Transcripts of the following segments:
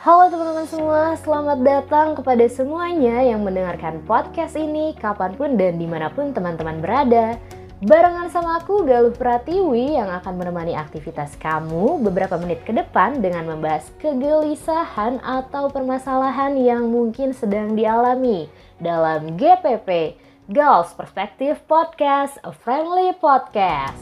Halo teman-teman semua, selamat datang kepada semuanya yang mendengarkan podcast ini kapan pun dan di mana pun teman-teman berada. Barengan sama aku Galuh Pratiwi yang akan menemani aktivitas kamu beberapa menit ke depan dengan membahas kegelisahan atau permasalahan yang mungkin sedang dialami dalam GPP, Girls Perspective Podcast, a friendly podcast.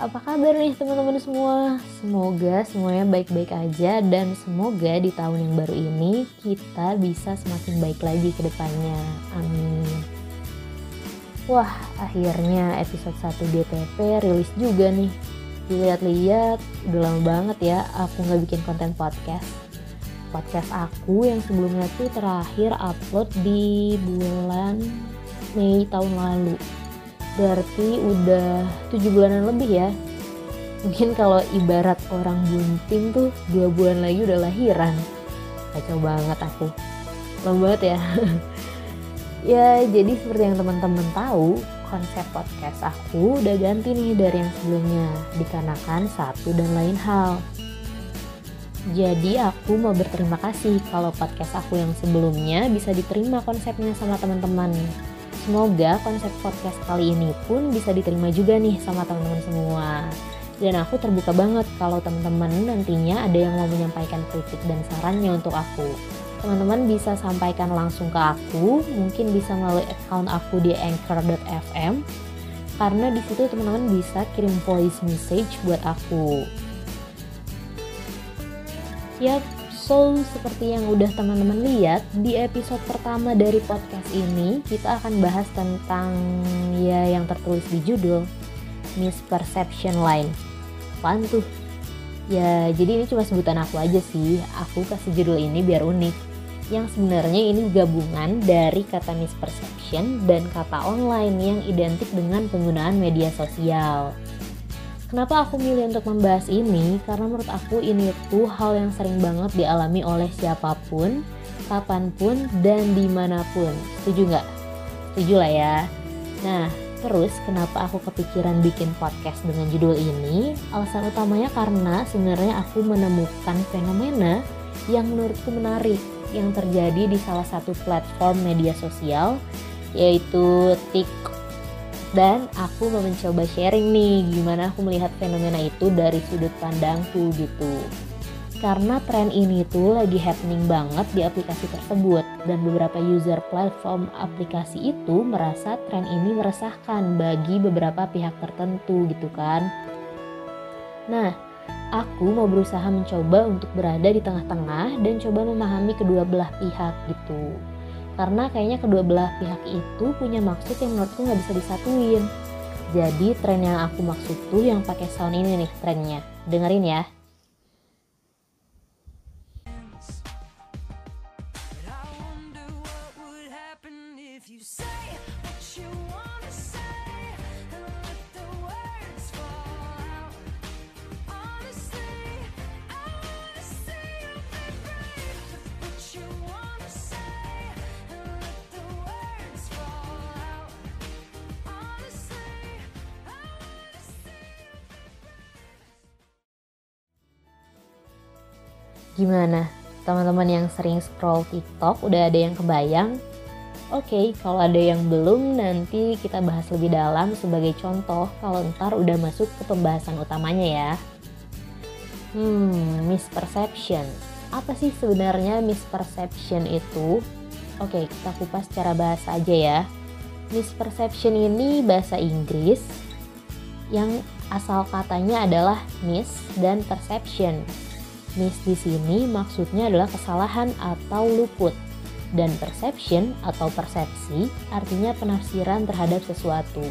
Apa kabar nih teman-teman semua? Semoga semuanya baik-baik aja dan semoga di tahun yang baru ini kita bisa semakin baik lagi ke depannya. Amin. Wah, akhirnya episode 1 DTP rilis juga nih. Dilihat-lihat, udah lama banget ya aku nggak bikin konten podcast. Podcast aku yang sebelumnya tuh terakhir upload di bulan Mei tahun lalu berarti udah tujuh bulanan lebih ya? Mungkin kalau ibarat orang bunting tuh dua bulan lagi udah lahiran. Kacau banget aku. Lama banget ya. Ya jadi seperti yang teman-teman tahu konsep podcast aku udah ganti nih dari yang sebelumnya dikarenakan satu dan lain hal. Jadi aku mau berterima kasih kalau podcast aku yang sebelumnya bisa diterima konsepnya sama teman-teman Semoga konsep podcast kali ini pun bisa diterima juga nih sama teman-teman semua. Dan aku terbuka banget kalau teman-teman nantinya ada yang mau menyampaikan kritik dan sarannya untuk aku. Teman-teman bisa sampaikan langsung ke aku, mungkin bisa melalui account aku di anchor.fm karena di situ teman-teman bisa kirim voice message buat aku. Yap, So, seperti yang udah teman-teman lihat, di episode pertama dari podcast ini, kita akan bahas tentang ya yang tertulis di judul, Misperception Line. Apaan tuh? Ya, jadi ini cuma sebutan aku aja sih. Aku kasih judul ini biar unik. Yang sebenarnya ini gabungan dari kata misperception dan kata online yang identik dengan penggunaan media sosial. Kenapa aku milih untuk membahas ini? Karena menurut aku ini tuh hal yang sering banget dialami oleh siapa pun, kapan pun, dan di mana pun. Setuju nggak? Setuju lah ya. Nah, terus kenapa aku kepikiran bikin podcast dengan judul ini? Alasan utamanya karena sebenarnya aku menemukan fenomena yang menurutku menarik yang terjadi di salah satu platform media sosial yaitu TikTok dan aku mau mencoba sharing nih gimana aku melihat fenomena itu dari sudut pandangku gitu. Karena tren ini tuh lagi happening banget di aplikasi tersebut dan beberapa user platform aplikasi itu merasa tren ini meresahkan bagi beberapa pihak tertentu gitu kan. Nah aku mau berusaha mencoba untuk berada di tengah-tengah dan coba memahami kedua belah pihak gitu karena kayaknya kedua belah pihak itu punya maksud yang menurutku nggak bisa disatuin. Jadi tren yang aku maksud tuh yang pakai sound ini nih trennya. Dengerin ya. Gimana? Teman-teman yang sering scroll TikTok udah ada yang kebayang? Oke, okay, kalau ada yang belum nanti kita bahas lebih dalam sebagai contoh kalau ntar udah masuk ke pembahasan utamanya ya. Hmm, misperception. Apa sih sebenarnya misperception itu? Oke, okay, kita kupas secara bahasa aja ya. Misperception ini bahasa Inggris yang asal katanya adalah mis dan perception Miss di sini maksudnya adalah kesalahan atau luput. Dan perception atau persepsi artinya penafsiran terhadap sesuatu.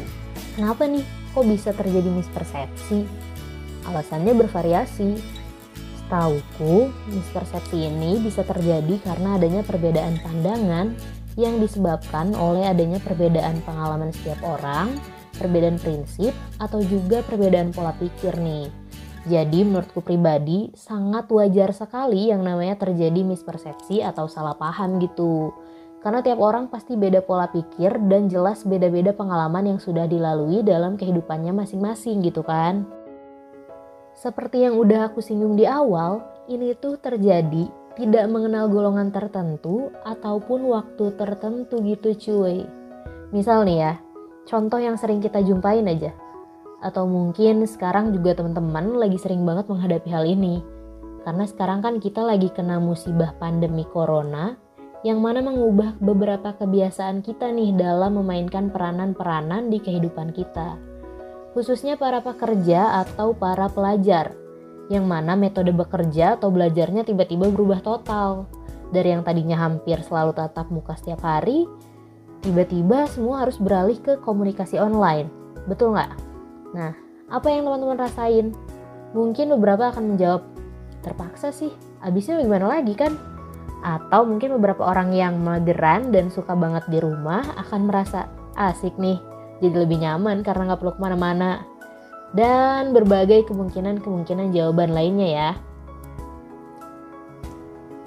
Kenapa nih kok bisa terjadi mispersepsi? Alasannya bervariasi. Setauku, mispersepsi ini bisa terjadi karena adanya perbedaan pandangan yang disebabkan oleh adanya perbedaan pengalaman setiap orang, perbedaan prinsip, atau juga perbedaan pola pikir nih. Jadi menurutku pribadi sangat wajar sekali yang namanya terjadi mispersepsi atau salah paham gitu. Karena tiap orang pasti beda pola pikir dan jelas beda-beda pengalaman yang sudah dilalui dalam kehidupannya masing-masing gitu kan. Seperti yang udah aku singgung di awal, ini tuh terjadi tidak mengenal golongan tertentu ataupun waktu tertentu gitu cuy. Misal nih ya, contoh yang sering kita jumpain aja atau mungkin sekarang juga teman-teman lagi sering banget menghadapi hal ini. Karena sekarang kan kita lagi kena musibah pandemi corona yang mana mengubah beberapa kebiasaan kita nih dalam memainkan peranan-peranan di kehidupan kita. Khususnya para pekerja atau para pelajar, yang mana metode bekerja atau belajarnya tiba-tiba berubah total. Dari yang tadinya hampir selalu tatap muka setiap hari, tiba-tiba semua harus beralih ke komunikasi online. Betul nggak? Nah, apa yang teman-teman rasain? Mungkin beberapa akan menjawab, terpaksa sih, abisnya gimana lagi kan? Atau mungkin beberapa orang yang mageran dan suka banget di rumah akan merasa asik nih, jadi lebih nyaman karena nggak perlu ke mana-mana. Dan berbagai kemungkinan-kemungkinan jawaban lainnya ya.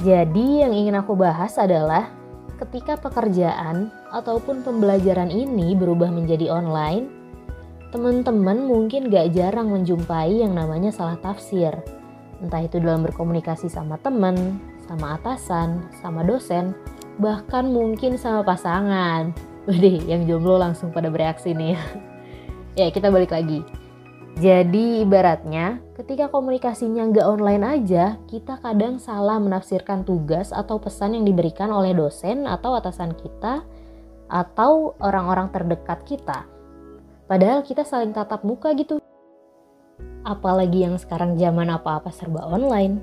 Jadi yang ingin aku bahas adalah ketika pekerjaan ataupun pembelajaran ini berubah menjadi online, teman-teman mungkin gak jarang menjumpai yang namanya salah tafsir. Entah itu dalam berkomunikasi sama teman, sama atasan, sama dosen, bahkan mungkin sama pasangan. Waduh, yang jomblo langsung pada bereaksi nih. ya, kita balik lagi. Jadi ibaratnya ketika komunikasinya nggak online aja, kita kadang salah menafsirkan tugas atau pesan yang diberikan oleh dosen atau atasan kita atau orang-orang terdekat kita. Padahal kita saling tatap muka gitu. Apalagi yang sekarang zaman apa-apa serba online.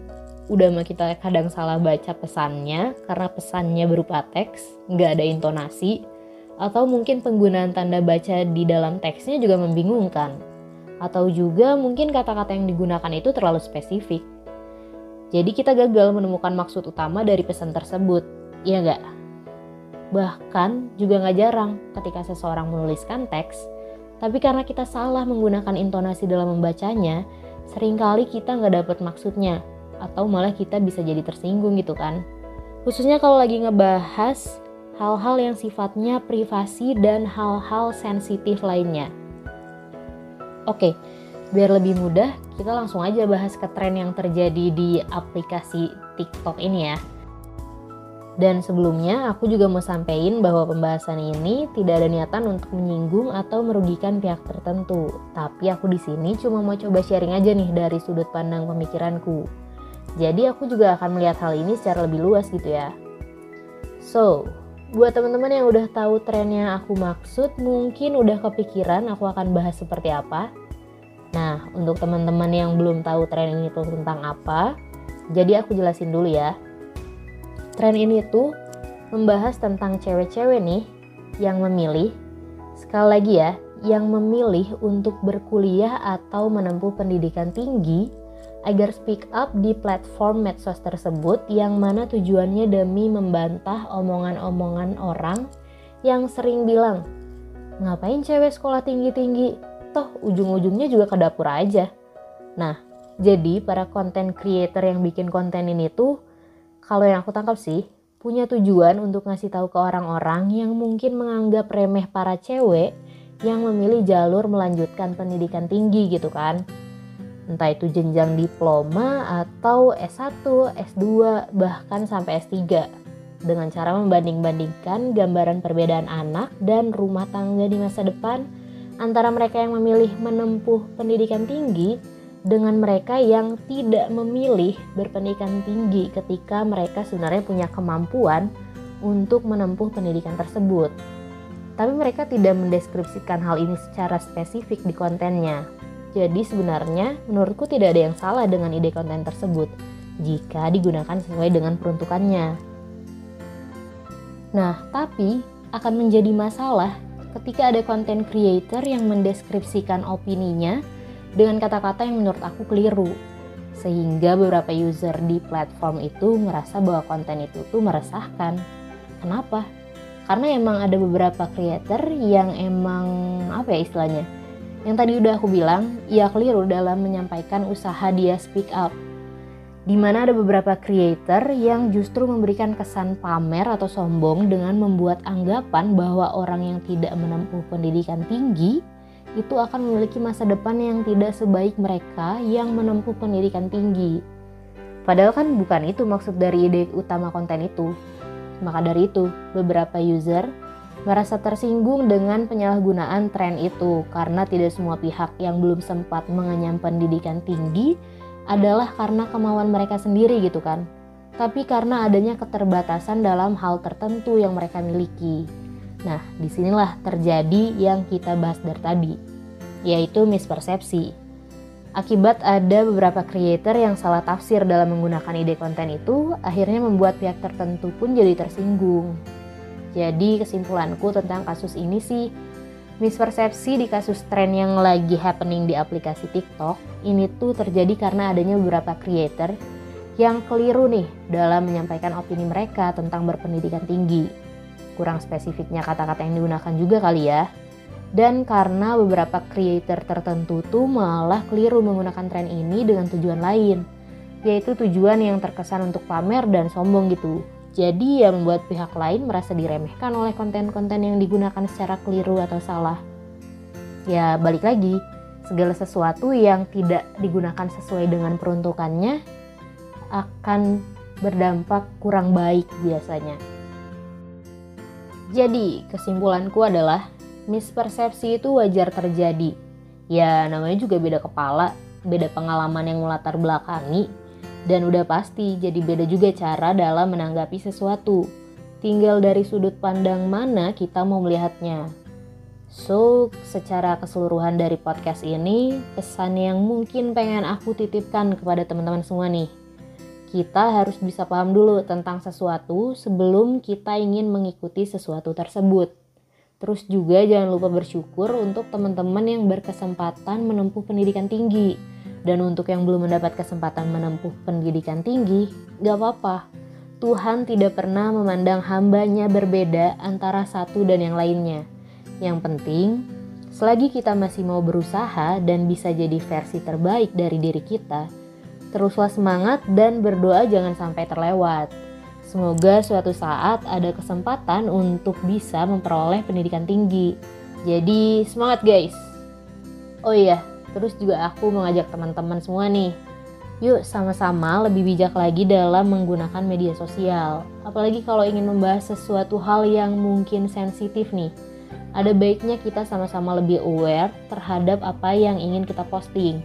Udah mah kita kadang salah baca pesannya karena pesannya berupa teks, nggak ada intonasi, atau mungkin penggunaan tanda baca di dalam teksnya juga membingungkan. Atau juga mungkin kata-kata yang digunakan itu terlalu spesifik. Jadi kita gagal menemukan maksud utama dari pesan tersebut, iya nggak? Bahkan juga nggak jarang ketika seseorang menuliskan teks, tapi karena kita salah menggunakan intonasi dalam membacanya, sering kali kita nggak dapet maksudnya, atau malah kita bisa jadi tersinggung gitu kan. Khususnya kalau lagi ngebahas hal-hal yang sifatnya privasi dan hal-hal sensitif lainnya. Oke, biar lebih mudah, kita langsung aja bahas ke tren yang terjadi di aplikasi TikTok ini ya. Dan sebelumnya aku juga mau sampaikan bahwa pembahasan ini tidak ada niatan untuk menyinggung atau merugikan pihak tertentu. Tapi aku di sini cuma mau coba sharing aja nih dari sudut pandang pemikiranku. Jadi aku juga akan melihat hal ini secara lebih luas gitu ya. So, buat teman-teman yang udah tahu tren yang aku maksud, mungkin udah kepikiran aku akan bahas seperti apa. Nah, untuk teman-teman yang belum tahu tren ini tuh tentang apa, jadi aku jelasin dulu ya. Tren ini tuh membahas tentang cewek-cewek nih yang memilih, sekali lagi ya, yang memilih untuk berkuliah atau menempuh pendidikan tinggi agar speak up di platform medsos tersebut yang mana tujuannya demi membantah omongan-omongan orang yang sering bilang, ngapain cewek sekolah tinggi-tinggi, toh ujung-ujungnya juga ke dapur aja. Nah, jadi para content creator yang bikin konten ini tuh kalau yang aku tangkap sih punya tujuan untuk ngasih tahu ke orang-orang yang mungkin menganggap remeh para cewek yang memilih jalur melanjutkan pendidikan tinggi gitu kan. Entah itu jenjang diploma atau S1, S2, bahkan sampai S3. Dengan cara membanding-bandingkan gambaran perbedaan anak dan rumah tangga di masa depan antara mereka yang memilih menempuh pendidikan tinggi dengan mereka yang tidak memilih berpendidikan tinggi ketika mereka sebenarnya punya kemampuan untuk menempuh pendidikan tersebut. Tapi mereka tidak mendeskripsikan hal ini secara spesifik di kontennya. Jadi sebenarnya menurutku tidak ada yang salah dengan ide konten tersebut jika digunakan sesuai dengan peruntukannya. Nah, tapi akan menjadi masalah ketika ada konten creator yang mendeskripsikan opininya dengan kata-kata yang menurut aku keliru. Sehingga beberapa user di platform itu ngerasa bahwa konten itu tuh meresahkan. Kenapa? Karena emang ada beberapa creator yang emang apa ya istilahnya? Yang tadi udah aku bilang, ia keliru dalam menyampaikan usaha dia speak up. Di mana ada beberapa creator yang justru memberikan kesan pamer atau sombong dengan membuat anggapan bahwa orang yang tidak menempuh pendidikan tinggi itu akan memiliki masa depan yang tidak sebaik mereka yang menempuh pendidikan tinggi. Padahal kan bukan itu maksud dari ide utama konten itu. Maka dari itu, beberapa user merasa tersinggung dengan penyalahgunaan tren itu karena tidak semua pihak yang belum sempat mengenyam pendidikan tinggi adalah karena kemauan mereka sendiri gitu kan. Tapi karena adanya keterbatasan dalam hal tertentu yang mereka miliki. Nah, di sinilah terjadi yang kita bahas dari tadi, yaitu mispersepsi. Akibat ada beberapa creator yang salah tafsir dalam menggunakan ide konten itu, akhirnya membuat pihak tertentu pun jadi tersinggung. Jadi kesimpulanku tentang kasus ini sih, mispersepsi di kasus tren yang lagi happening di aplikasi TikTok ini tuh terjadi karena adanya beberapa creator yang keliru nih dalam menyampaikan opini mereka tentang berpendidikan tinggi. Kurang spesifiknya kata-kata yang digunakan juga kali ya dan karena beberapa creator tertentu tuh malah keliru menggunakan tren ini dengan tujuan lain, yaitu tujuan yang terkesan untuk pamer dan sombong gitu. Jadi ya membuat pihak lain merasa diremehkan oleh konten-konten yang digunakan secara keliru atau salah. Ya balik lagi, segala sesuatu yang tidak digunakan sesuai dengan peruntukannya akan berdampak kurang baik biasanya. Jadi kesimpulanku adalah mispersepsi itu wajar terjadi. Ya namanya juga beda kepala, beda pengalaman yang melatar belakangi, dan udah pasti jadi beda juga cara dalam menanggapi sesuatu. Tinggal dari sudut pandang mana kita mau melihatnya. So, secara keseluruhan dari podcast ini, pesan yang mungkin pengen aku titipkan kepada teman-teman semua nih. Kita harus bisa paham dulu tentang sesuatu sebelum kita ingin mengikuti sesuatu tersebut. Terus juga jangan lupa bersyukur untuk teman-teman yang berkesempatan menempuh pendidikan tinggi. Dan untuk yang belum mendapat kesempatan menempuh pendidikan tinggi, gak apa-apa. Tuhan tidak pernah memandang hambanya berbeda antara satu dan yang lainnya. Yang penting, selagi kita masih mau berusaha dan bisa jadi versi terbaik dari diri kita, teruslah semangat dan berdoa jangan sampai terlewat. Semoga suatu saat ada kesempatan untuk bisa memperoleh pendidikan tinggi. Jadi semangat guys. Oh iya, terus juga aku mengajak teman-teman semua nih. Yuk sama-sama lebih bijak lagi dalam menggunakan media sosial. Apalagi kalau ingin membahas sesuatu hal yang mungkin sensitif nih. Ada baiknya kita sama-sama lebih aware terhadap apa yang ingin kita posting.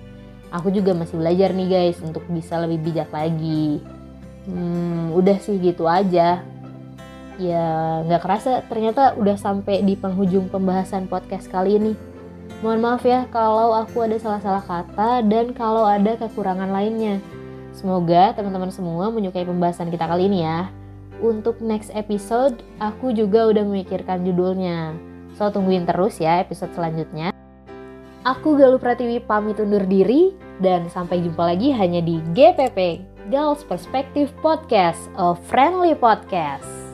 Aku juga masih belajar nih guys untuk bisa lebih bijak lagi. Hmm, udah sih gitu aja. Ya nggak kerasa ternyata udah sampai di penghujung pembahasan podcast kali ini. Mohon maaf ya kalau aku ada salah-salah kata dan kalau ada kekurangan lainnya. Semoga teman-teman semua menyukai pembahasan kita kali ini ya. Untuk next episode aku juga udah memikirkan judulnya. So tungguin terus ya episode selanjutnya Aku Galuh Pratiwi pamit undur diri dan sampai jumpa lagi hanya di GPP Girls Perspective Podcast, a friendly podcast.